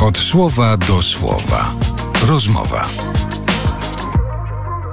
Od słowa do słowa. Rozmowa.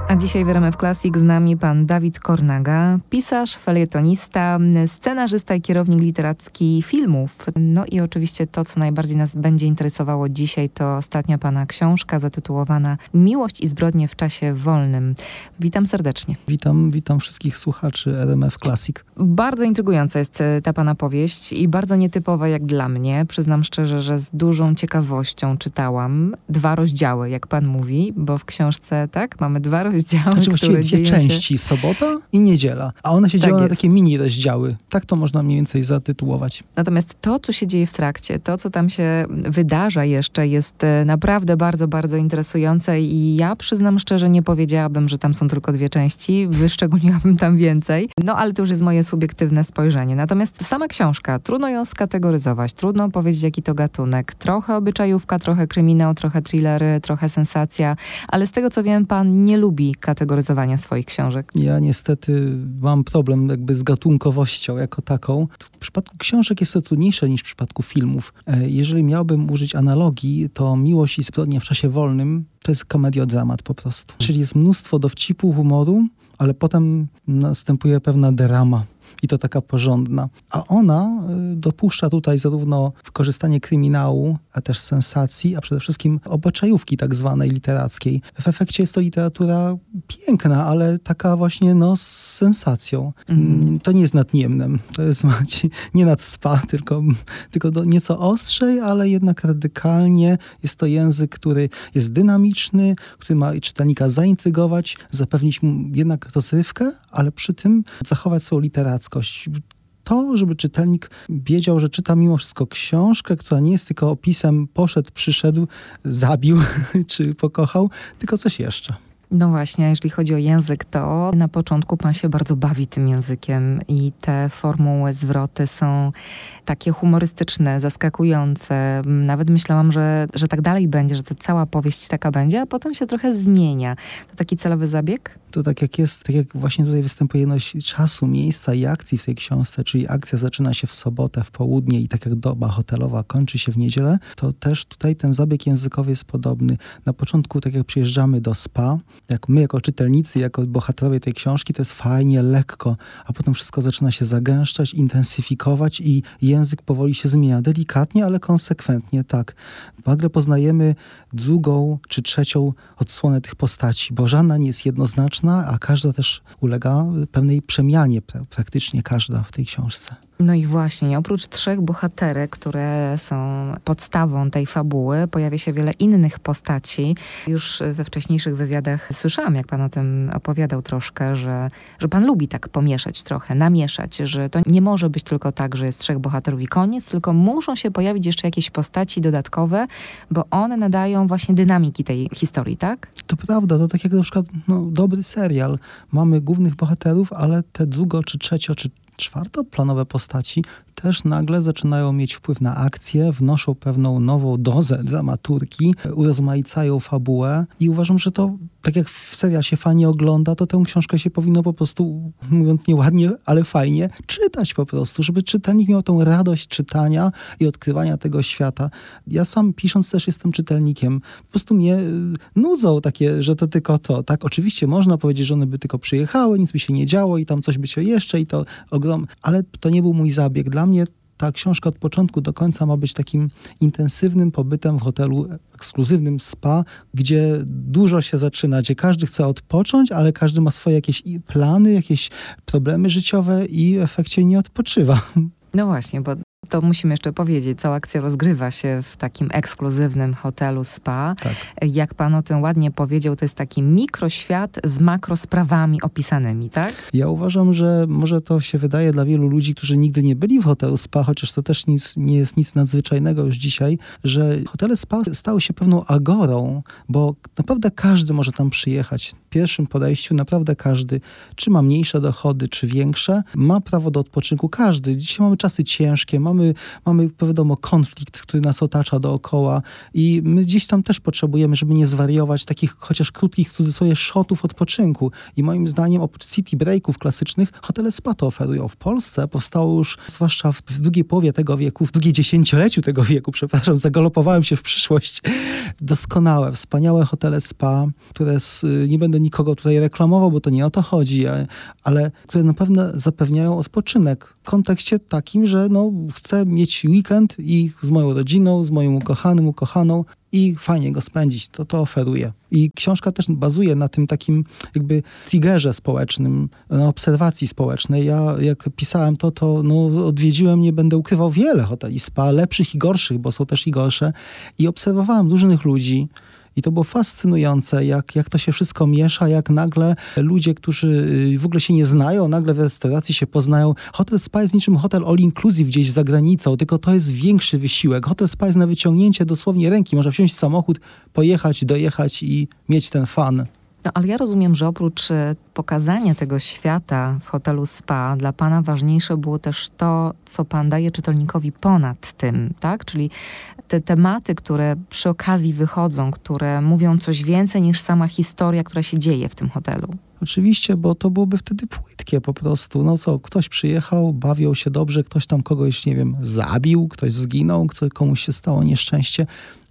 A dzisiaj w RMF Classic z nami pan Dawid Kornaga, pisarz, felietonista, scenarzysta i kierownik literacki filmów. No i oczywiście to, co najbardziej nas będzie interesowało dzisiaj, to ostatnia pana książka zatytułowana Miłość i zbrodnie w czasie wolnym. Witam serdecznie. Witam, witam wszystkich słuchaczy RMF Classic. Bardzo intrygująca jest e, ta pana powieść i bardzo nietypowa jak dla mnie. Przyznam szczerze, że z dużą ciekawością czytałam dwa rozdziały, jak pan mówi, bo w książce, tak, mamy dwa rozdziały rozdziały, znaczy właściwie dwie części, się... sobota i niedziela. A one się tak dzieją jest. na takie mini rozdziały. Tak to można mniej więcej zatytułować. Natomiast to, co się dzieje w trakcie, to, co tam się wydarza jeszcze, jest e, naprawdę bardzo, bardzo interesujące i ja przyznam szczerze, nie powiedziałabym, że tam są tylko dwie części, wyszczególniłabym tam więcej. No ale to już jest moje subiektywne spojrzenie. Natomiast sama książka, trudno ją skategoryzować, trudno powiedzieć, jaki to gatunek. Trochę obyczajówka, trochę kryminał, trochę thrillery, trochę sensacja, ale z tego, co wiem, pan nie lubi kategoryzowania swoich książek? Ja niestety mam problem jakby z gatunkowością jako taką. W przypadku książek jest to trudniejsze niż w przypadku filmów. E, jeżeli miałbym użyć analogii, to Miłość i zbrodnia w czasie wolnym to jest komediodramat po prostu. Czyli jest mnóstwo dowcipu, humoru, ale potem następuje pewna drama i to taka porządna. A ona y, dopuszcza tutaj zarówno wykorzystanie kryminału, a też sensacji, a przede wszystkim obyczajówki tak zwanej literackiej. W efekcie jest to literatura piękna, ale taka właśnie no, z sensacją. Mm. To nie jest nad Niemnem, to jest nie nad spa, tylko, tylko do nieco ostrzej, ale jednak radykalnie. Jest to język, który jest dynamiczny, który ma czytelnika zaintrygować, zapewnić mu jednak rozrywkę, ale przy tym zachować swoją literackość to, żeby czytelnik wiedział, że czyta mimo wszystko książkę, która nie jest tylko opisem poszedł, przyszedł, zabił czy pokochał, tylko coś jeszcze. No właśnie, jeżeli chodzi o język, to na początku pan się bardzo bawi tym językiem i te formuły, zwroty są takie humorystyczne, zaskakujące. Nawet myślałam, że, że tak dalej będzie, że ta cała powieść taka będzie, a potem się trochę zmienia. To taki celowy zabieg? To tak jak jest, tak jak właśnie tutaj występuje jedność czasu, miejsca i akcji w tej książce, czyli akcja zaczyna się w sobotę, w południe i tak jak doba hotelowa kończy się w niedzielę, to też tutaj ten zabieg językowy jest podobny. Na początku, tak jak przyjeżdżamy do spa, jak my jako czytelnicy, jako bohaterowie tej książki, to jest fajnie, lekko, a potem wszystko zaczyna się zagęszczać, intensyfikować i język powoli się zmienia. Delikatnie, ale konsekwentnie, tak. Nagle poznajemy drugą czy trzecią odsłonę tych postaci, bo żadna nie jest jednoznaczna, a każda też ulega pewnej przemianie, praktycznie każda w tej książce. No i właśnie, oprócz trzech bohaterek, które są podstawą tej fabuły, pojawia się wiele innych postaci. Już we wcześniejszych wywiadach słyszałam, jak pan o tym opowiadał troszkę, że, że pan lubi tak pomieszać trochę, namieszać, że to nie może być tylko tak, że jest trzech bohaterów i koniec, tylko muszą się pojawić jeszcze jakieś postaci dodatkowe, bo one nadają właśnie dynamiki tej historii, tak? To prawda, to tak jak na przykład no, dobry serial. Mamy głównych bohaterów, ale te drugo, czy trzecio, czy czwartoplanowe postaci też nagle zaczynają mieć wpływ na akcję, wnoszą pewną nową dozę dramaturgii, urozmaicają fabułę i uważam, że to, tak jak w serial się fajnie ogląda, to tę książkę się powinno po prostu, mówiąc nieładnie, ale fajnie, czytać po prostu, żeby czytelnik miał tą radość czytania i odkrywania tego świata. Ja sam pisząc też jestem czytelnikiem. Po prostu mnie y, nudzą takie, że to tylko to. Tak, oczywiście można powiedzieć, że one by tylko przyjechały, nic by się nie działo i tam coś by się jeszcze i to ogrom, ale to nie był mój zabieg. Dla mnie ta książka od początku do końca ma być takim intensywnym pobytem w hotelu ekskluzywnym spa, gdzie dużo się zaczyna, gdzie każdy chce odpocząć, ale każdy ma swoje jakieś plany, jakieś problemy życiowe i w efekcie nie odpoczywa. No właśnie, bo to musimy jeszcze powiedzieć, cała akcja rozgrywa się w takim ekskluzywnym hotelu spa. Tak. Jak pan o tym ładnie powiedział, to jest taki mikroświat z makrosprawami opisanymi, tak? Ja uważam, że może to się wydaje dla wielu ludzi, którzy nigdy nie byli w hotelu spa, chociaż to też nic, nie jest nic nadzwyczajnego już dzisiaj, że hotele spa stały się pewną agorą, bo naprawdę każdy może tam przyjechać pierwszym podejściu naprawdę każdy, czy ma mniejsze dochody, czy większe, ma prawo do odpoczynku. Każdy. Dzisiaj mamy czasy ciężkie, mamy, mamy wiadomo, konflikt, który nas otacza dookoła i my gdzieś tam też potrzebujemy, żeby nie zwariować takich chociaż krótkich w cudzysłowie shotów odpoczynku. I moim zdaniem oprócz city breaków klasycznych, hotele spa to oferują. W Polsce powstało już, zwłaszcza w drugiej połowie tego wieku, w drugiej dziesięcioleciu tego wieku, przepraszam, zagalopowałem się w przyszłość, doskonałe, wspaniałe hotele spa, które z, nie będę nikogo tutaj reklamował, bo to nie o to chodzi, ale które na pewno zapewniają odpoczynek w kontekście takim, że no, chcę mieć weekend i z moją rodziną, z moim ukochanym, ukochaną i fajnie go spędzić. To to oferuje. I książka też bazuje na tym takim jakby triggerze społecznym, na obserwacji społecznej. Ja jak pisałem to, to no, odwiedziłem, nie będę ukrywał, wiele hoteli spa, lepszych i gorszych, bo są też i gorsze. I obserwowałem różnych ludzi, i to było fascynujące, jak, jak to się wszystko miesza, jak nagle ludzie, którzy y, w ogóle się nie znają, nagle w restauracji się poznają. Hotel Spa jest niczym hotel all inclusive gdzieś za granicą, tylko to jest większy wysiłek. Hotel Spa jest na wyciągnięcie dosłownie ręki. Można wsiąść w samochód, pojechać, dojechać i mieć ten fan. No, ale ja rozumiem, że oprócz e, pokazania tego świata w hotelu spa, dla pana ważniejsze było też to, co pan daje czytelnikowi ponad tym, tak? Czyli te tematy, które przy okazji wychodzą, które mówią coś więcej niż sama historia, która się dzieje w tym hotelu. Oczywiście, bo to byłoby wtedy płytkie po prostu. No co, ktoś przyjechał, bawił się dobrze, ktoś tam kogoś, nie wiem, zabił, ktoś zginął, ktoś, komuś się stało nieszczęście.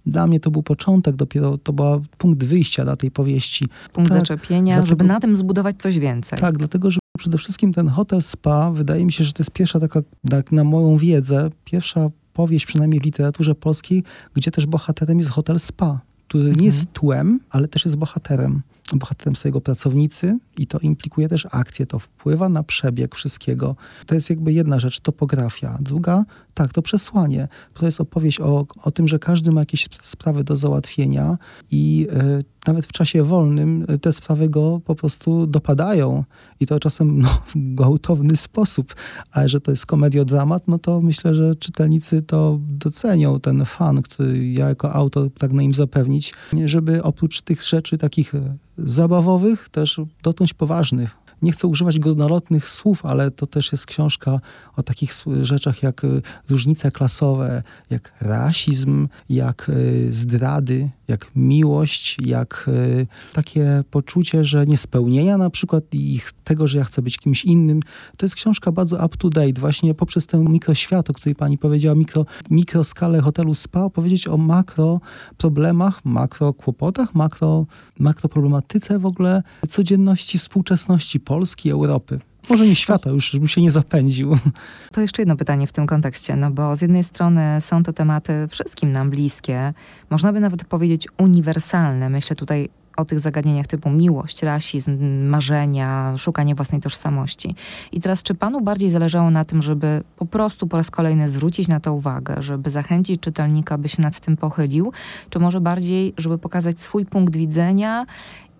Dla mnie to był początek, dopiero to był punkt wyjścia dla tej powieści. Punkt tak, zaczepienia, dlatego, żeby na tym zbudować coś więcej. Tak, dlatego, że przede wszystkim ten hotel spa, wydaje mi się, że to jest pierwsza taka, tak na moją wiedzę, pierwsza powieść przynajmniej w literaturze polskiej, gdzie też bohaterem jest hotel spa który nie jest mhm. tłem, ale też jest bohaterem. Bohaterem swojego pracownicy i to implikuje też akcję, to wpływa na przebieg wszystkiego. To jest jakby jedna rzecz, topografia. Druga, tak, to przesłanie. To jest opowieść o, o tym, że każdy ma jakieś sprawy do załatwienia i y, nawet w czasie wolnym te sprawy go po prostu dopadają i to czasem no, w gwałtowny sposób. A że to jest komediodramat, no to myślę, że czytelnicy to docenią, ten fan, który ja jako autor pragnę im zapewnić, żeby oprócz tych rzeczy takich zabawowych też dotknąć poważnych nie chcę używać górnolotnych słów, ale to też jest książka o takich rzeczach jak y, różnice klasowe, jak rasizm, jak y, zdrady, jak miłość, jak y, takie poczucie, że niespełnienia na przykład i tego, że ja chcę być kimś innym. To jest książka bardzo up to date, właśnie poprzez ten mikroświat, o której pani powiedziała, mikro, mikroskalę hotelu spa, opowiedzieć o makro problemach, makro kłopotach, makro, makro problematyce w ogóle codzienności, współczesności Polski, Europy. Może nie świata, już bym się nie zapędził. To jeszcze jedno pytanie w tym kontekście, no bo z jednej strony są to tematy wszystkim nam bliskie, można by nawet powiedzieć uniwersalne. Myślę tutaj o tych zagadnieniach typu miłość, rasizm, marzenia, szukanie własnej tożsamości. I teraz, czy panu bardziej zależało na tym, żeby po prostu po raz kolejny zwrócić na to uwagę, żeby zachęcić czytelnika, by się nad tym pochylił, czy może bardziej, żeby pokazać swój punkt widzenia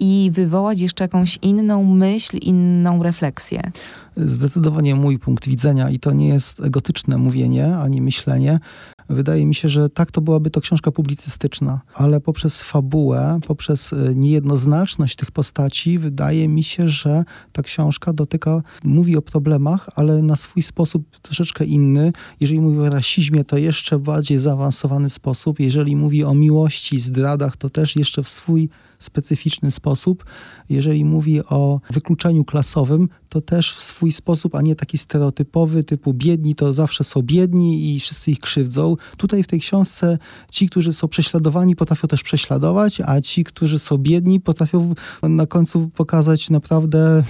i wywołać jeszcze jakąś inną myśl, inną refleksję? Zdecydowanie mój punkt widzenia i to nie jest egotyczne mówienie ani myślenie. Wydaje mi się, że tak to byłaby to książka publicystyczna, ale poprzez fabułę, poprzez e, niejednoznaczność tych postaci, wydaje mi się, że ta książka dotyka, mówi o problemach, ale na swój sposób troszeczkę inny. Jeżeli mówi o rasizmie, to jeszcze bardziej zaawansowany sposób. Jeżeli mówi o miłości, zdradach, to też jeszcze w swój specyficzny sposób. Jeżeli mówi o wykluczeniu klasowym, to też w swój sposób, a nie taki stereotypowy, typu biedni to zawsze są biedni i wszyscy ich krzywdzą. Tutaj w tej książce ci, którzy są prześladowani, potrafią też prześladować, a ci, którzy są biedni, potrafią na końcu pokazać naprawdę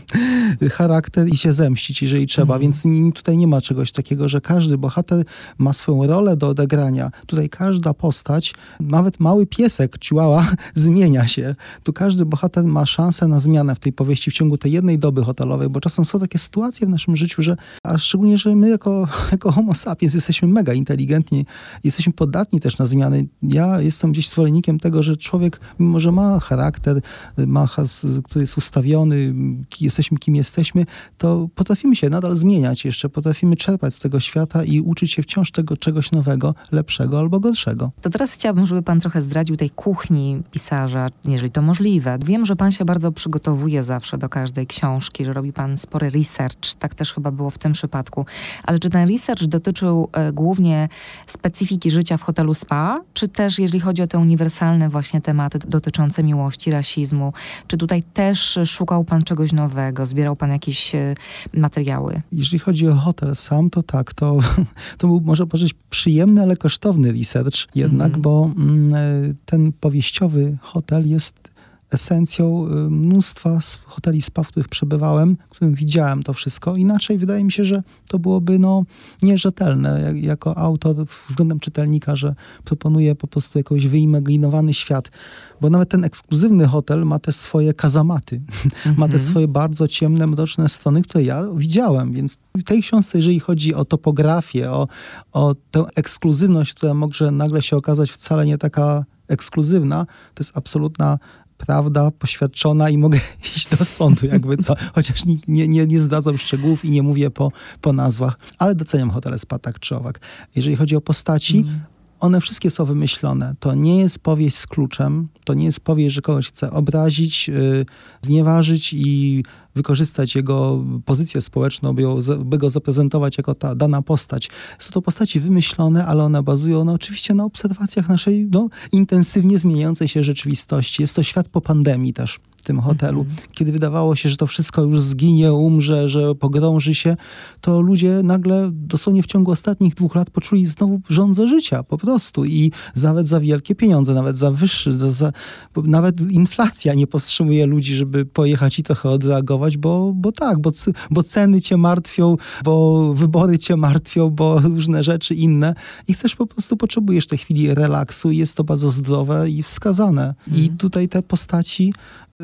charakter i się zemścić, jeżeli trzeba. Mhm. Więc tutaj nie ma czegoś takiego, że każdy bohater ma swoją rolę do odegrania. Tutaj każda postać, nawet mały piesek, chihuahua, zmienia się. Tu każdy bohater ma szansę na zmianę w tej powieści w ciągu tej jednej doby hotelowej, bo czasem są takie sytuacje w naszym życiu, że, a szczególnie, że my jako, jako homo sapiens jesteśmy mega inteligentni, jesteśmy podatni też na zmiany. Ja jestem gdzieś zwolennikiem tego, że człowiek, mimo że ma charakter, ma, który jest ustawiony, jesteśmy kim jesteśmy, to potrafimy się nadal zmieniać jeszcze, potrafimy czerpać z tego świata i uczyć się wciąż tego czegoś nowego, lepszego albo gorszego. To teraz chciałabym, żeby pan trochę zdradził tej kuchni pisarza, wydarza, jeżeli to możliwe. Wiem, że pan się bardzo przygotowuje zawsze do każdej książki, że robi pan spory research, tak też chyba było w tym przypadku. Ale czy ten research dotyczył e, głównie specyfiki życia w hotelu spa, czy też jeżeli chodzi o te uniwersalne właśnie tematy dotyczące miłości, rasizmu, czy tutaj też szukał pan czegoś nowego, zbierał pan jakieś e, materiały? Jeżeli chodzi o hotel sam, to tak, to, to był, może powiedzieć, przyjemny, ale kosztowny research jednak, mm bo mm, e, ten powieściowy hotel jest esencją y, mnóstwa hoteli spa, w których przebywałem, w którym widziałem to wszystko. Inaczej wydaje mi się, że to byłoby no, nierzetelne jako autor względem czytelnika, że proponuje po prostu jakoś wyimaginowany świat. Bo nawet ten ekskluzywny hotel ma też swoje kazamaty. Mm -hmm. ma te mhm. swoje bardzo ciemne, mroczne strony, które ja widziałem. Więc w tej książce, jeżeli chodzi o topografię, o, o tę ekskluzywność, która może nagle się okazać wcale nie taka ekskluzywna, to jest absolutna prawda poświadczona i mogę iść do sądu, jakby co, chociaż nie, nie, nie, nie zdradzam szczegółów i nie mówię po, po nazwach, ale doceniam hotele spa tak czy owak. Jeżeli chodzi o postaci, mm. one wszystkie są wymyślone. To nie jest powieść z kluczem, to nie jest powieść, że kogoś chce obrazić, yy, znieważyć i wykorzystać jego pozycję społeczną, by, ją, by go zaprezentować jako ta dana postać. Są to postaci wymyślone, ale one bazują no, oczywiście na obserwacjach naszej no, intensywnie zmieniającej się rzeczywistości. Jest to świat po pandemii też w tym hotelu. Mhm. Kiedy wydawało się, że to wszystko już zginie, umrze, że pogrąży się, to ludzie nagle dosłownie w ciągu ostatnich dwóch lat poczuli znowu rządzę życia po prostu i nawet za wielkie pieniądze, nawet za wyższy, za, za, nawet inflacja nie powstrzymuje ludzi, żeby pojechać i trochę odreagować, bo, bo tak, bo, bo ceny cię martwią, bo wybory cię martwią, bo różne rzeczy inne i chcesz po prostu, potrzebujesz tej chwili relaksu i jest to bardzo zdrowe i wskazane. Mhm. I tutaj te postaci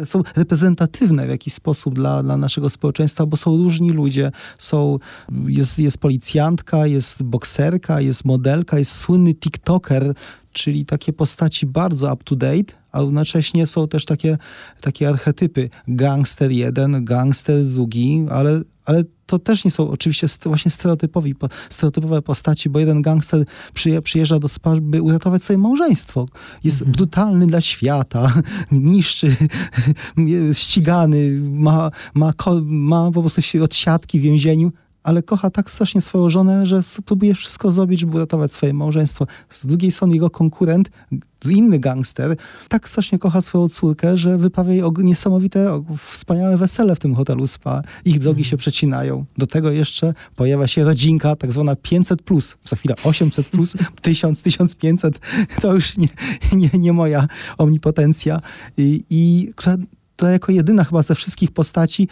są reprezentatywne w jakiś sposób dla, dla naszego społeczeństwa, bo są różni ludzie. Są, jest, jest policjantka, jest bokserka, jest modelka, jest słynny TikToker, czyli takie postaci bardzo up-to-date, a równocześnie są też takie, takie archetypy. Gangster jeden, gangster drugi, ale, ale to też nie są oczywiście właśnie stereotypowi, stereotypowe postaci, bo jeden gangster przyjeżdża do spa, by uratować swoje małżeństwo. Jest mhm. brutalny dla świata, niszczy, ścigany, ma, ma, ma po prostu się odsiadki w więzieniu, ale kocha tak strasznie swoją żonę, że próbuje wszystko zrobić, żeby uratować swoje małżeństwo. Z drugiej strony jego konkurent, inny gangster, tak strasznie kocha swoją córkę, że wyprawia jej niesamowite, wspaniałe wesele w tym hotelu spa. Ich drogi się przecinają. Do tego jeszcze pojawia się rodzinka, tak zwana 500+, plus. za chwilę 800+, plus, 1000, 1500. To już nie, nie, nie moja omnipotencja. I, i która to jako jedyna chyba ze wszystkich postaci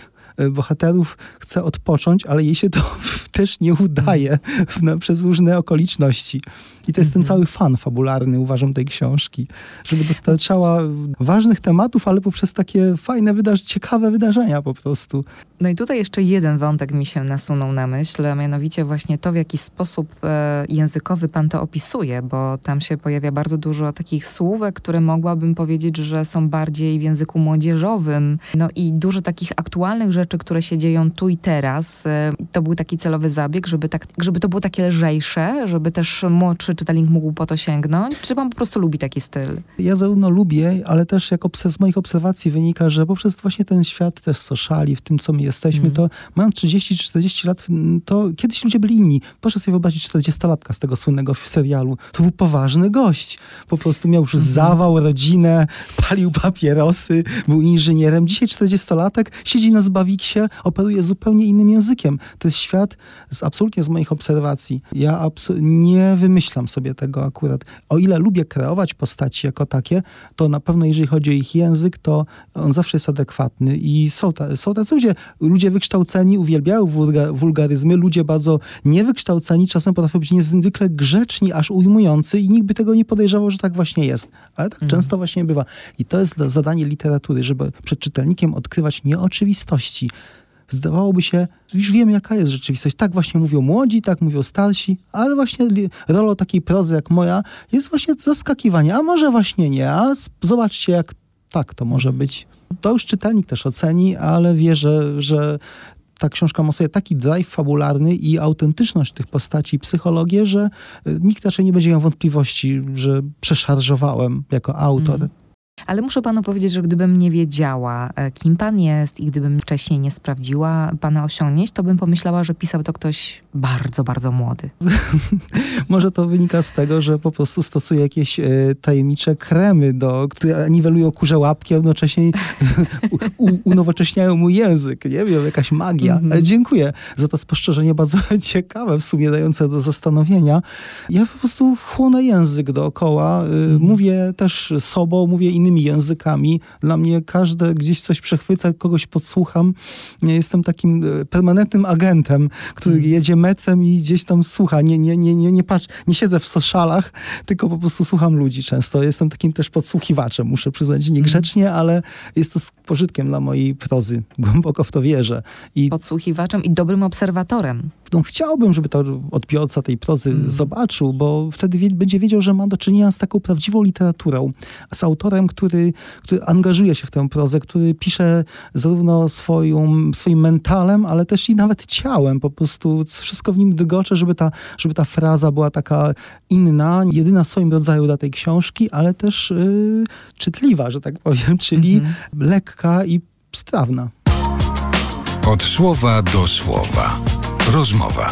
bohaterów chce odpocząć, ale jej się to też nie udaje no, przez różne okoliczności. I to jest ten mhm. cały fan fabularny, uważam, tej książki, żeby dostarczała ważnych tematów, ale poprzez takie fajne, wydarzenia, ciekawe wydarzenia po prostu. No i tutaj jeszcze jeden wątek mi się nasunął na myśl, a mianowicie właśnie to, w jaki sposób e, językowy pan to opisuje, bo tam się pojawia bardzo dużo takich słówek, które mogłabym powiedzieć, że są bardziej w języku młodzieżowym. No i dużo takich aktualnych rzeczy, które się dzieją tu i teraz. E, to był taki celowy zabieg, żeby, tak, żeby to było takie lżejsze, żeby też młodszy czytelnik mógł po to sięgnąć? Czy pan po prostu lubi taki styl? Ja zarówno lubię, ale też jak z moich obserwacji wynika, że poprzez właśnie ten świat też sociali, w tym co my jesteśmy, mm. to mając 30-40 lat, to kiedyś ludzie byli inni. Proszę sobie wyobrazić 40-latka z tego słynnego serialu. To był poważny gość. Po prostu miał już mm. zawał, rodzinę, palił papierosy, był inżynierem. Dzisiaj 40-latek siedzi na zbawiksie, operuje zupełnie innym językiem. To jest świat z, absolutnie z moich obserwacji. Ja nie wymyślam sobie tego akurat. O ile lubię kreować postaci jako takie, to na pewno jeżeli chodzi o ich język, to on zawsze jest adekwatny i są, ta, są tacy ludzie, ludzie wykształceni uwielbiają wulga, wulgaryzmy, ludzie bardzo niewykształceni czasem potrafią być niezwykle grzeczni, aż ujmujący i nikt by tego nie podejrzewał, że tak właśnie jest. Ale tak mhm. często właśnie bywa. I to jest zadanie literatury, żeby przed czytelnikiem odkrywać nieoczywistości, zdawałoby się, już wiemy jaka jest rzeczywistość. Tak właśnie mówią młodzi, tak mówią starsi, ale właśnie rolą takiej prozy jak moja jest właśnie zaskakiwanie. A może właśnie nie, a zobaczcie jak tak to może być. To już czytelnik też oceni, ale wie, że, ta książka ma sobie taki drive fabularny i autentyczność tych postaci, psychologię, że y, nikt raczej nie będzie miał wątpliwości, że przeszarżowałem jako autor. Mm. Ale muszę panu powiedzieć, że gdybym nie wiedziała, e, kim pan jest i gdybym wcześniej nie sprawdziła pana osiągnięć, to bym pomyślała, że pisał to ktoś bardzo, bardzo młody. Może to wynika z tego, że po prostu stosuje jakieś e, tajemnicze kremy, do, które niwelują kurze łapki, a jednocześnie u, unowocześniają mój język. Nie wiem, jakaś magia. Mm -hmm. Ale dziękuję za to spostrzeżenie, bardzo ciekawe, w sumie dające do zastanowienia. Ja po prostu chłonę język dookoła. Mm -hmm. Mówię też sobą, mówię innymi językami. Dla mnie każde gdzieś coś przechwyca, kogoś podsłucham. Jestem takim e, permanentnym agentem, który mm. jedzie metrem i gdzieś tam słucha. Nie, nie, nie, nie, nie, patrz, nie siedzę w socialach, tylko po prostu słucham ludzi często. Jestem takim też podsłuchiwaczem, muszę przyznać, niegrzecznie, mm. ale jest to z pożytkiem dla mojej prozy. Głęboko w to wierzę. I podsłuchiwaczem i dobrym obserwatorem. No, chciałbym, żeby to odbiorca tej prozy mm. zobaczył, bo wtedy będzie wiedział, że ma do czynienia z taką prawdziwą literaturą, z autorem, który, który angażuje się w tę prozę, który pisze zarówno swoją, swoim mentalem, ale też i nawet ciałem. Po prostu wszystko w nim dygocze, żeby ta, żeby ta fraza była taka inna, jedyna w swoim rodzaju dla tej książki, ale też yy, czytliwa, że tak powiem, czyli -hmm. lekka i strawna. Od słowa do słowa. Rozmowa.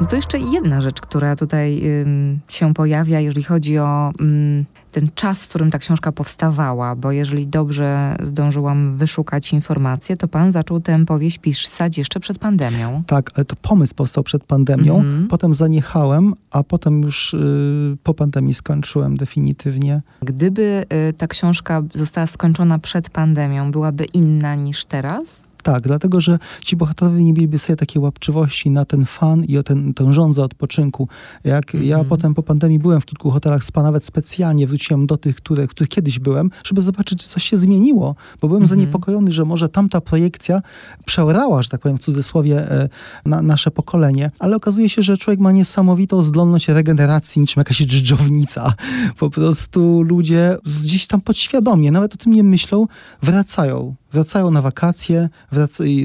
No to jeszcze jedna rzecz, która tutaj ym, się pojawia, jeżeli chodzi o ym, ten czas, w którym ta książka powstawała, bo jeżeli dobrze zdążyłam wyszukać informacje, to pan zaczął tę powieść pisać jeszcze przed pandemią. Tak, ale to pomysł powstał przed pandemią, mm -hmm. potem zaniechałem, a potem już y, po pandemii skończyłem definitywnie. Gdyby y, ta książka została skończona przed pandemią, byłaby inna niż teraz? Tak, dlatego że ci bohaterowie nie mieliby sobie takiej łapczywości na ten fan i o ten, tę żądzę odpoczynku. Jak mm. ja mhm. potem po pandemii byłem w kilku hotelach spa, nawet specjalnie wróciłem do tych, które, w których kiedyś byłem, żeby zobaczyć, czy coś się zmieniło, bo byłem mm -hmm. zaniepokojony, że może tamta projekcja przeorała, że tak powiem w cudzysłowie, e, na, nasze pokolenie, ale okazuje się, że człowiek ma niesamowitą zdolność regeneracji, niczym jakaś dżdżownica. Po prostu ludzie gdzieś tam podświadomie, nawet o tym nie myślą, wracają wracają na wakacje,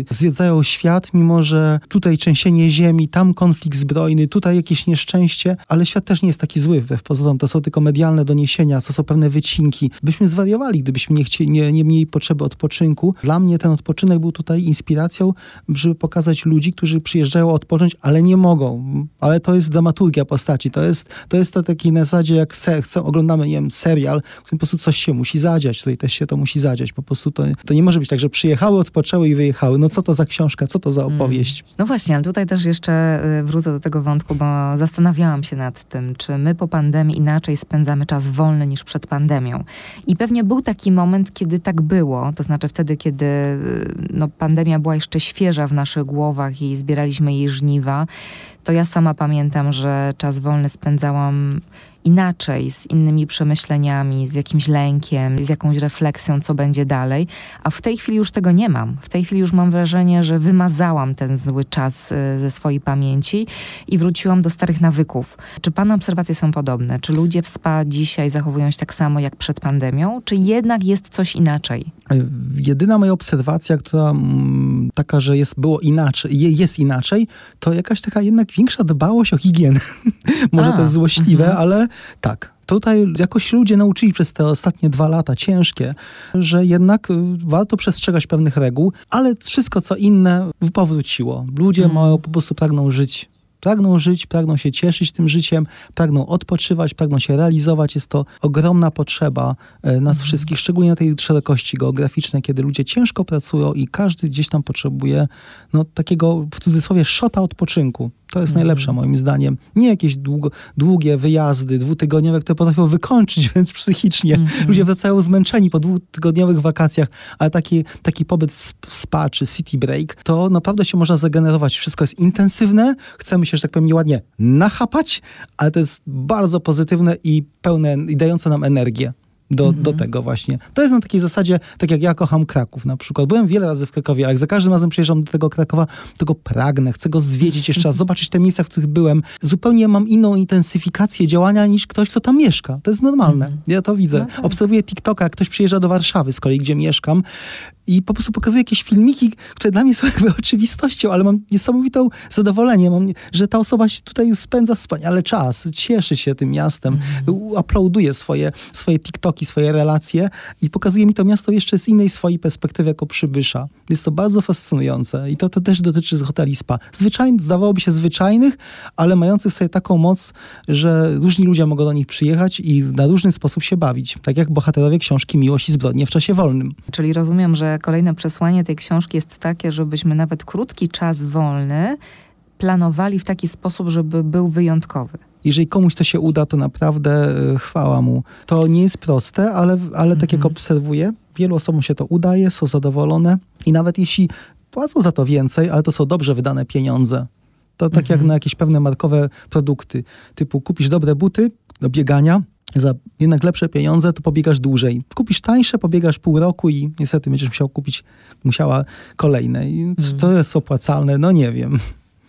zwiedzają świat, mimo że tutaj trzęsienie ziemi, tam konflikt zbrojny, tutaj jakieś nieszczęście, ale świat też nie jest taki zły, wbrew pozorom. To są tylko medialne doniesienia, to są pewne wycinki. Byśmy zwariowali, gdybyśmy nie, chcieli, nie, nie mieli potrzeby odpoczynku. Dla mnie ten odpoczynek był tutaj inspiracją, żeby pokazać ludzi, którzy przyjeżdżają odpocząć, ale nie mogą. Ale to jest dramaturgia postaci. To jest to, jest to taki na zasadzie, jak se, chcę, oglądamy, nie wiem, serial, w którym po prostu coś się musi zadziać. Tutaj też się to musi zadziać. Po prostu to, to nie może może być tak, że przyjechały, odpoczęły i wyjechały. No co to za książka, co to za mm. opowieść? Mm. No właśnie, ale tutaj też jeszcze y, wrócę do tego wątku, bo zastanawiałam się nad tym, czy my po pandemii inaczej spędzamy czas wolny niż przed pandemią. I pewnie był taki moment, kiedy tak było, to znaczy wtedy, kiedy y, no, pandemia była jeszcze świeża w naszych głowach i zbieraliśmy jej żniwa, to ja sama pamiętam, że czas wolny spędzałam inaczej, z innymi przemyśleniami, z jakimś lękiem, z jakąś refleksją, co będzie dalej. A w tej chwili już tego nie mam. W tej chwili już mam wrażenie, że wymazałam ten zły czas y, ze swojej pamięci i wróciłam do starych nawyków. Czy Pana obserwacje są podobne? Czy ludzie w SPA dzisiaj zachowują się tak samo jak przed pandemią? Czy jednak jest coś inaczej? Jedyna moja obserwacja, która mm, taka, że jest, było inaczej, jest inaczej, to jakaś taka jednak większa dbałość o higienę. Może A, to jest złośliwe, uh mhm. -huh. ale tak, tutaj jakoś ludzie nauczyli przez te ostatnie dwa lata ciężkie, że jednak y, warto przestrzegać pewnych reguł, ale wszystko co inne powróciło. Ludzie hmm. mają, po prostu pragną żyć Pragną żyć, pragną się cieszyć tym życiem, pragną odpoczywać, pragną się realizować. Jest to ogromna potrzeba e, nas mhm. wszystkich, szczególnie na tej szerokości geograficznej, kiedy ludzie ciężko pracują i każdy gdzieś tam potrzebuje no, takiego w cudzysłowie szota odpoczynku. To jest najlepsze moim zdaniem. Nie jakieś długo, długie wyjazdy dwutygodniowe, które potrafią wykończyć wręcz psychicznie. Mhm. Ludzie wracają zmęczeni po dwutygodniowych wakacjach, ale taki, taki pobyt w spa czy city break, to naprawdę się można zagenerować. Wszystko jest intensywne, chcemy się, że tak powiem, nieładnie nachapać, ale to jest bardzo pozytywne i pełne, i dające nam energię do, mhm. do tego właśnie. To jest na takiej zasadzie, tak jak ja kocham Kraków na przykład. Byłem wiele razy w Krakowie, ale jak za każdym razem przyjeżdżam do tego Krakowa, to go pragnę, chcę go zwiedzić jeszcze raz, zobaczyć te miejsca, w których byłem. Zupełnie mam inną intensyfikację działania niż ktoś, kto tam mieszka. To jest normalne. Mhm. Ja to widzę. No tak. Obserwuję TikToka, jak ktoś przyjeżdża do Warszawy z kolei, gdzie mieszkam i po prostu pokazuje jakieś filmiki, które dla mnie są jakby oczywistością, ale mam niesamowitą zadowolenie, mam, że ta osoba się tutaj spędza wspaniale czas, cieszy się tym miastem, mm. uploaduje swoje, swoje TikToki, swoje relacje i pokazuje mi to miasto jeszcze z innej swojej perspektywy jako przybysza. Jest to bardzo fascynujące i to, to też dotyczy z hoteli spa. Zwyczajnych, zdawałoby się zwyczajnych, ale mających sobie taką moc, że różni ludzie mogą do nich przyjechać i na różny sposób się bawić. Tak jak bohaterowie książki Miłość i zbrodnie w czasie wolnym. Czyli rozumiem, że kolejne przesłanie tej książki jest takie, żebyśmy nawet krótki czas wolny planowali w taki sposób, żeby był wyjątkowy. Jeżeli komuś to się uda, to naprawdę e, chwała mu. To nie jest proste, ale, ale tak jak mhm. obserwuję, wielu osobom się to udaje, są zadowolone i nawet jeśli płacą za to więcej, ale to są dobrze wydane pieniądze. To tak jak mhm. na jakieś pewne markowe produkty. Typu kupisz dobre buty do biegania, za jednak lepsze pieniądze, to pobiegasz dłużej. Kupisz tańsze, pobiegasz pół roku i niestety będziesz musiał kupić, musiała kolejne. I mm. to jest opłacalne? No nie wiem.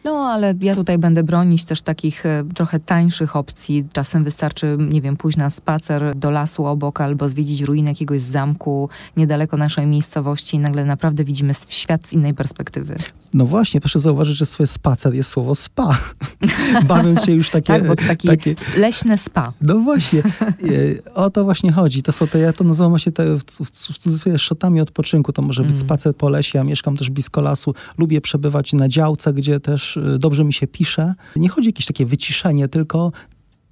No, ale ja tutaj będę bronić też takich e, trochę tańszych opcji. Czasem wystarczy, nie wiem, pójść na spacer do lasu obok albo zwiedzić ruinę jakiegoś zamku niedaleko naszej miejscowości i nagle naprawdę widzimy świat z innej perspektywy. No właśnie, proszę zauważyć, że swoje spacer jest słowo spa. Bawią się już takie... tak, bo to taki takie... leśne spa. No właśnie, e, o to właśnie chodzi. To są te, ja to nazywam właśnie te, w, w cudzysłowie szotami odpoczynku. To może być mm. spacer po lesie, ja mieszkam też blisko lasu. Lubię przebywać na działce, gdzie też e, dobrze mi się pisze. Nie chodzi o jakieś takie wyciszenie, tylko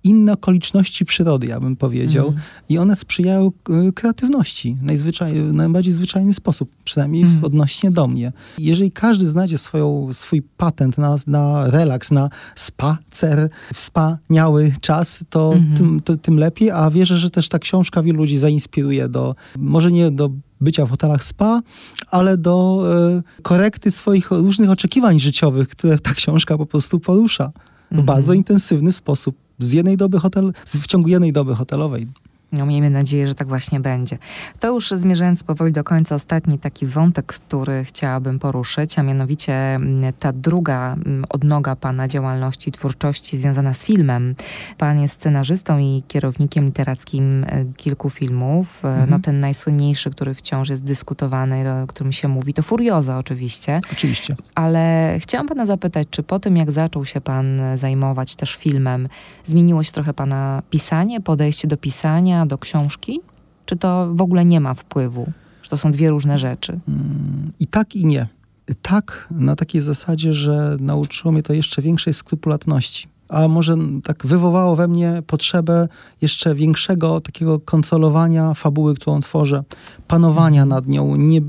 inne okoliczności przyrody, ja bym powiedział. Mm. I one sprzyjają e, kreatywności najzwyczaj, najbardziej zwyczajny sposób, przynajmniej mm. odnośnie do mnie. Jeżeli każdy znajdzie swoją, swój patent na, na relaks, na spacer, wspaniały czas, to, mm. tym, to tym lepiej, a wierzę, że też ta książka wielu ludzi zainspiruje do, może nie do bycia w hotelach spa, ale do e, korekty swoich różnych oczekiwań życiowych, które ta książka po prostu porusza w mm. bardzo intensywny sposób z jednej doby hotel, w ciągu jednej doby hotelowej. No, miejmy nadzieję, że tak właśnie będzie. To już zmierzając powoli do końca, ostatni taki wątek, który chciałabym poruszyć, a mianowicie mm, ta druga mm, odnoga Pana działalności, twórczości związana z filmem. Pan jest scenarzystą i kierownikiem literackim e, kilku filmów. E, mhm. No ten najsłynniejszy, który wciąż jest dyskutowany, o którym się mówi, to Furioza oczywiście. Oczywiście. Ale chciałam Pana zapytać, czy po tym, jak zaczął się Pan zajmować też filmem, zmieniło się trochę Pana pisanie, podejście do pisania, do książki? Czy to w ogóle nie ma wpływu? Że to są dwie różne rzeczy? Mm, I tak, i nie. Tak, na takiej zasadzie, że nauczyło mnie to jeszcze większej skrupulatności a może tak wywołało we mnie potrzebę jeszcze większego takiego kontrolowania fabuły, którą tworzę, panowania mhm. nad nią, nie,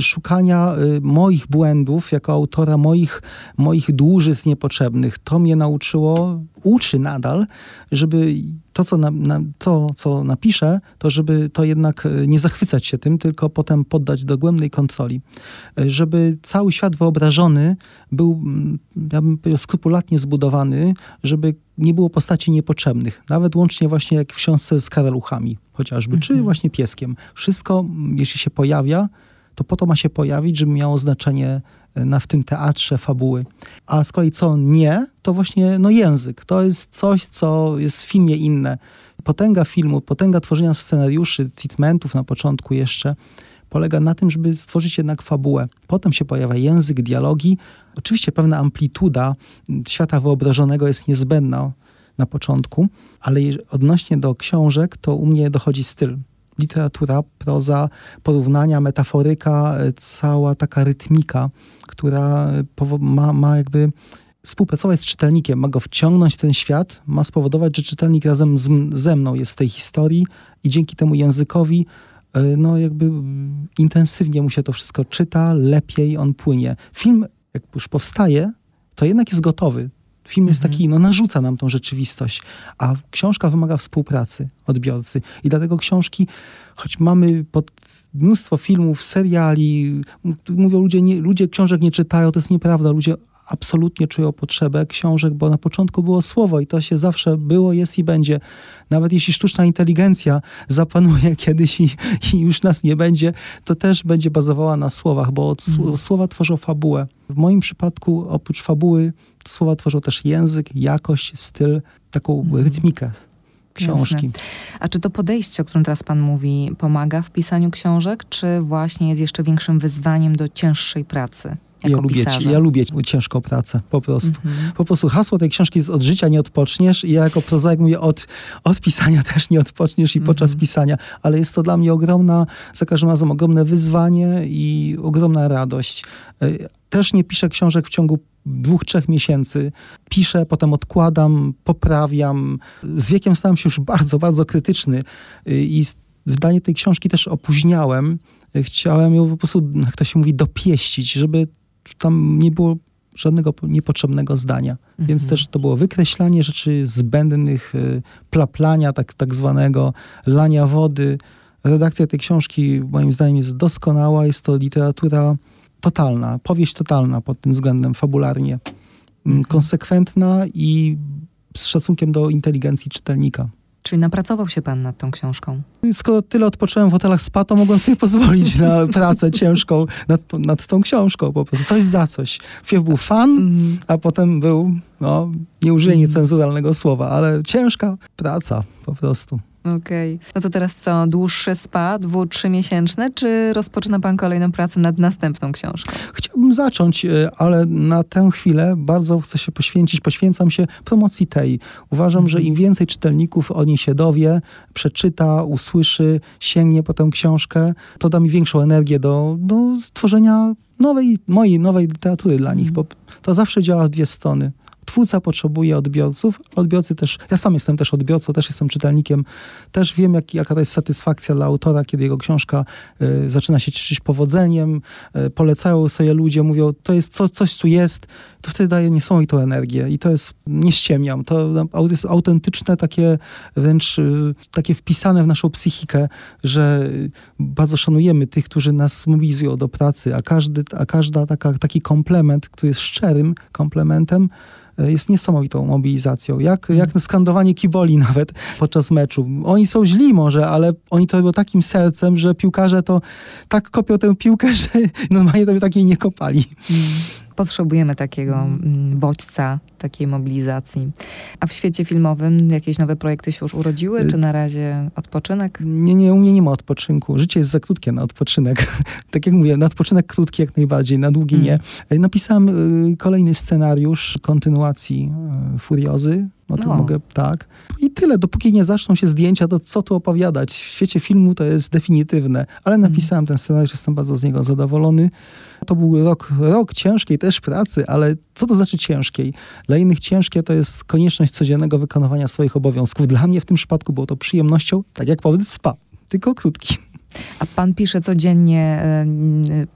szukania y, moich błędów jako autora, moich, moich dłużyzn niepotrzebnych. To mnie nauczyło, uczy nadal, żeby to, co, na, na, to, co napiszę, to żeby to jednak y, nie zachwycać się tym, tylko potem poddać dogłębnej kontroli. Y, żeby cały świat wyobrażony był, ja bym powiedział, skrupulatnie zbudowany, żeby nie było postaci niepotrzebnych. Nawet łącznie właśnie jak w książce z karaluchami chociażby, czy mhm. właśnie pieskiem. Wszystko, jeśli się pojawia, to po to ma się pojawić, żeby miało znaczenie e, na, w tym teatrze fabuły. A z kolei co nie, to właśnie no, język. To jest coś, co jest w filmie inne. Potęga filmu, potęga tworzenia scenariuszy, treatmentów na początku jeszcze polega na tym, żeby stworzyć jednak fabułę. Potem się pojawia język, dialogi. Oczywiście pewna amplituda świata wyobrażonego jest niezbędna na początku, ale odnośnie do książek, to u mnie dochodzi styl. Literatura, proza, porównania, metaforyka, e, cała taka rytmika, która ma, ma jakby współpracować z czytelnikiem, ma go wciągnąć w ten świat, ma spowodować, że czytelnik razem z, ze mną jest w tej historii i dzięki temu językowi e, no jakby intensywnie mu się to wszystko czyta, lepiej on płynie. Film, jak już powstaje, to jednak jest gotowy. Film jest mhm. taki, no narzuca nam tą rzeczywistość, a książka wymaga współpracy odbiorcy. I dlatego książki, choć mamy pod mnóstwo filmów, seriali, mówią ludzie, nie, ludzie książek nie czytają, to jest nieprawda. Ludzie absolutnie czują potrzebę książek, bo na początku było słowo i to się zawsze było, jest i będzie. Nawet jeśli sztuczna inteligencja zapanuje kiedyś i, i już nas nie będzie, to też będzie bazowała na słowach, bo mm. słowa tworzą fabułę. W moim przypadku oprócz fabuły słowa tworzą też język, jakość, styl, taką mm. rytmikę książki. Jasne. A czy to podejście, o którym teraz pan mówi, pomaga w pisaniu książek, czy właśnie jest jeszcze większym wyzwaniem do cięższej pracy? Ja lubię, ja lubię ciężką pracę, po prostu. Mhm. Po prostu hasło tej książki jest od życia nie odpoczniesz i ja jako prozaik mówię od, od pisania też nie odpoczniesz i podczas Mhm. pisania, ale jest to dla mnie ogromna, za każdym razem ogromne wyzwanie i ogromna radość. Y, Też nie piszę książek w ciągu dwóch, trzech miesięcy. Piszę, potem odkładam, poprawiam. Z wiekiem stałem się już bardzo, bardzo krytyczny y, i wydanie tej książki też opóźniałem. Y, Chciałem ją po prostu, jak to się mówi, dopieścić, żeby tam nie było żadnego po- niepotrzebnego zdania. Więc Mhm. też to było wykreślanie rzeczy zbędnych, y, plaplania tak, tak zwanego, lania wody. Redakcja tej książki moim zdaniem jest doskonała. Jest to literatura totalna, powieść totalna pod tym względem, fabularnie. Mm, Mhm. Konsekwentna i z szacunkiem do inteligencji czytelnika. Czyli napracował się pan nad tą książką? Skoro tyle odpocząłem w hotelach spa, to mogłem sobie pozwolić na pracę ciężką nad, nad tą książką po prostu. Coś za coś. Wpierw był fan, Mhm. a potem był, no, nie użyję Mhm. niecenzuralnego słowa, ale ciężka praca po prostu. Okej. No to teraz co, dłuższe spa, dwu, trzymiesięczne, czy rozpoczyna pan kolejną pracę nad następną książką? Chciałbym zacząć, e, ale na tę chwilę bardzo chcę się poświęcić, poświęcam się promocji tej. Uważam, że im więcej czytelników o niej się dowie, przeczyta, usłyszy, sięgnie po tę książkę, to da mi większą energię do, do stworzenia nowej, mojej nowej literatury dla nich, bo to zawsze działa w dwie strony. Twórca potrzebuje odbiorców, odbiorcy też, ja sam jestem też odbiorcą, też jestem czytelnikiem, też wiem, jak, jaka to jest satysfakcja dla autora, kiedy jego książka y, zaczyna się cieszyć powodzeniem, y, polecają sobie ludzie, mówią, to jest co, coś tu jest, to wtedy daje niesamowitą energię i to jest, nie ściemniam, to jest autentyczne, takie wręcz y, takie wpisane w naszą psychikę, że bardzo szanujemy tych, którzy nas mobilizują do pracy, a każdy, a każda taka, taki komplement, który jest szczerym komplementem, jest niesamowitą mobilizacją. Jak, jak na skandowanie kiboli nawet podczas meczu. Oni są źli może, ale oni to robią takim sercem, że piłkarze to tak kopią tę piłkę, że normalnie to by takiej nie kopali. Potrzebujemy takiego mm, bodźca, takiej mobilizacji. A w świecie filmowym jakieś nowe projekty się już urodziły, czy na razie odpoczynek? Nie, nie, u mnie nie ma odpoczynku. Życie jest za krótkie na odpoczynek. tak jak mówię, na odpoczynek krótki jak najbardziej, na długi nie. E, Napisałem y, kolejny scenariusz kontynuacji y, Furiozy. O tym No. mogę, tak. I tyle. Dopóki nie zaczną się zdjęcia, to co tu opowiadać? W świecie filmu to jest definitywne. Ale napisałem ten scenariusz, jestem bardzo z niego zadowolony. To był rok, rok ciężkiej też pracy, ale co to znaczy ciężkiej? Dla innych ciężkie to jest konieczność codziennego wykonywania swoich obowiązków. Dla mnie w tym przypadku było to przyjemnością, tak jak w spa, tylko krótki. A pan pisze codziennie,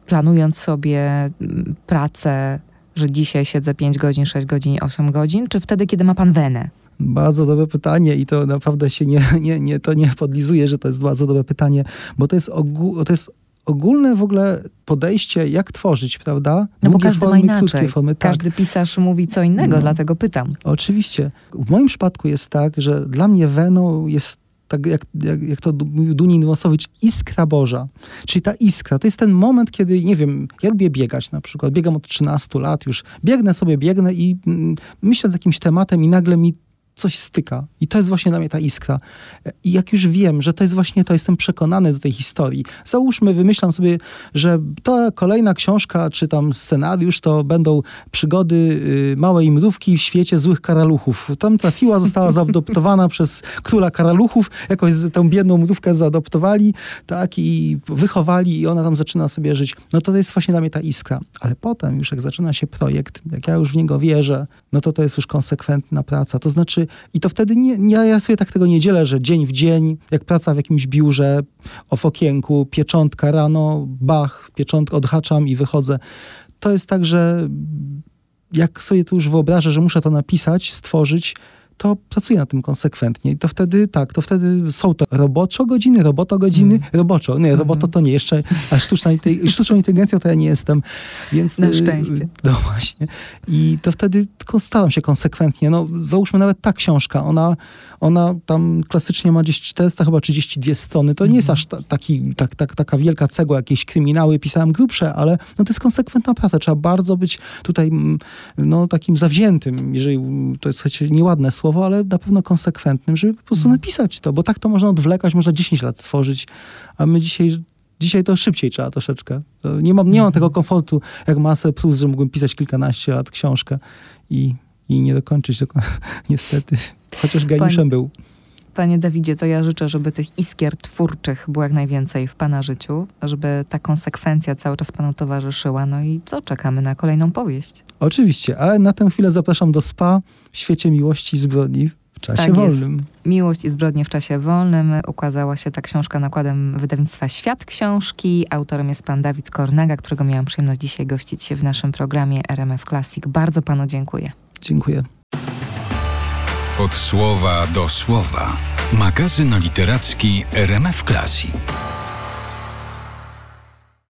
planując sobie m, pracę, że dzisiaj siedzę 5 godzin, 6 godzin, 8 godzin, czy wtedy, kiedy ma pan wenę? Bardzo dobre pytanie i to naprawdę się nie, nie, nie, to nie podlizuje, że to jest bardzo dobre pytanie, bo to jest, ogół, to jest ogólne w ogóle podejście, jak tworzyć, prawda? No bo każdy ma formy, inaczej. krótkie formy. Tak, Każdy pisarz mówi co innego, No. dlatego pytam. oczywiście. W moim przypadku jest tak, że dla mnie weną jest tak jak, jak, jak to mówił Dunin Włosowicz, iskra Boża. Czyli ta iskra, to jest ten moment, kiedy, nie wiem, ja lubię biegać na przykład. Biegam od 13 lat już. Biegnę sobie, biegnę i mm, myślę nad jakimś tematem i nagle mi coś styka. I to jest właśnie dla mnie ta iskra. I jak już wiem, że to jest właśnie to, jestem przekonany do tej historii. Załóżmy, wymyślam sobie, że ta kolejna książka, czy tam scenariusz, to będą przygody y, małej mrówki w świecie złych karaluchów. Tam trafiła, została zaadoptowana przez króla karaluchów, jakoś tę biedną mrówkę zaadoptowali, tak, i wychowali i ona tam zaczyna sobie żyć. No to jest właśnie dla mnie ta iskra. Ale potem już jak zaczyna się projekt, jak ja już w niego wierzę, no to to jest już konsekwentna praca. To znaczy, i to wtedy nie, nie, ja sobie tak tego nie dzielę, że dzień w dzień, jak praca w jakimś biurze, o w okienku, pieczątka rano, bach, pieczątkę odhaczam i wychodzę. To jest tak, że jak sobie to już wyobrażę, że muszę to napisać, stworzyć, to pracuję nad tym konsekwentnie. I to wtedy, tak, to wtedy są to roboczo godziny, roboto godziny, Mm. roboczo. Nie, roboto to nie, jeszcze, a sztuczna, sztuczną inteligencją to ja nie jestem. Więc, Na y, szczęście. No właśnie. I to wtedy tylko staram się konsekwentnie. No, załóżmy nawet ta książka, ona, ona tam klasycznie ma gdzieś 400, chyba 32 strony. To nie jest aż ta, taki, tak, tak, taka wielka cegła, jakieś kryminały, pisałem grubsze, ale no, to jest konsekwentna praca. Trzeba bardzo być tutaj mm, no, takim zawziętym, jeżeli to jest słuchajcie, nieładne słowo, słowo, ale na pewno konsekwentnym, żeby po prostu napisać to, bo tak to można odwlekać, można 10 lat tworzyć, a my dzisiaj Dzisiaj to szybciej trzeba troszeczkę. Nie mam, nie mam tego komfortu jak masę plus, że mógłbym pisać kilkanaście lat książkę i, i nie dokończyć niestety. Chociaż geniuszem był. Panie Dawidzie, to ja życzę, żeby tych iskier twórczych było jak najwięcej w Pana życiu, żeby ta konsekwencja cały czas Panu towarzyszyła. No i co, czekamy na kolejną powieść. Oczywiście, ale na tę chwilę zapraszam do SPA w świecie miłości i zbrodni w czasie Tak jest. wolnym. Miłość i zbrodnie w czasie wolnym. Ukazała się ta książka nakładem wydawnictwa Świat Książki. Autorem jest pan Dawid Kornaga, którego miałam przyjemność dzisiaj gościć w naszym programie RMF Classic. Bardzo panu dziękuję. Dziękuję. Od słowa do słowa. Magazyn literacki RMF Classic.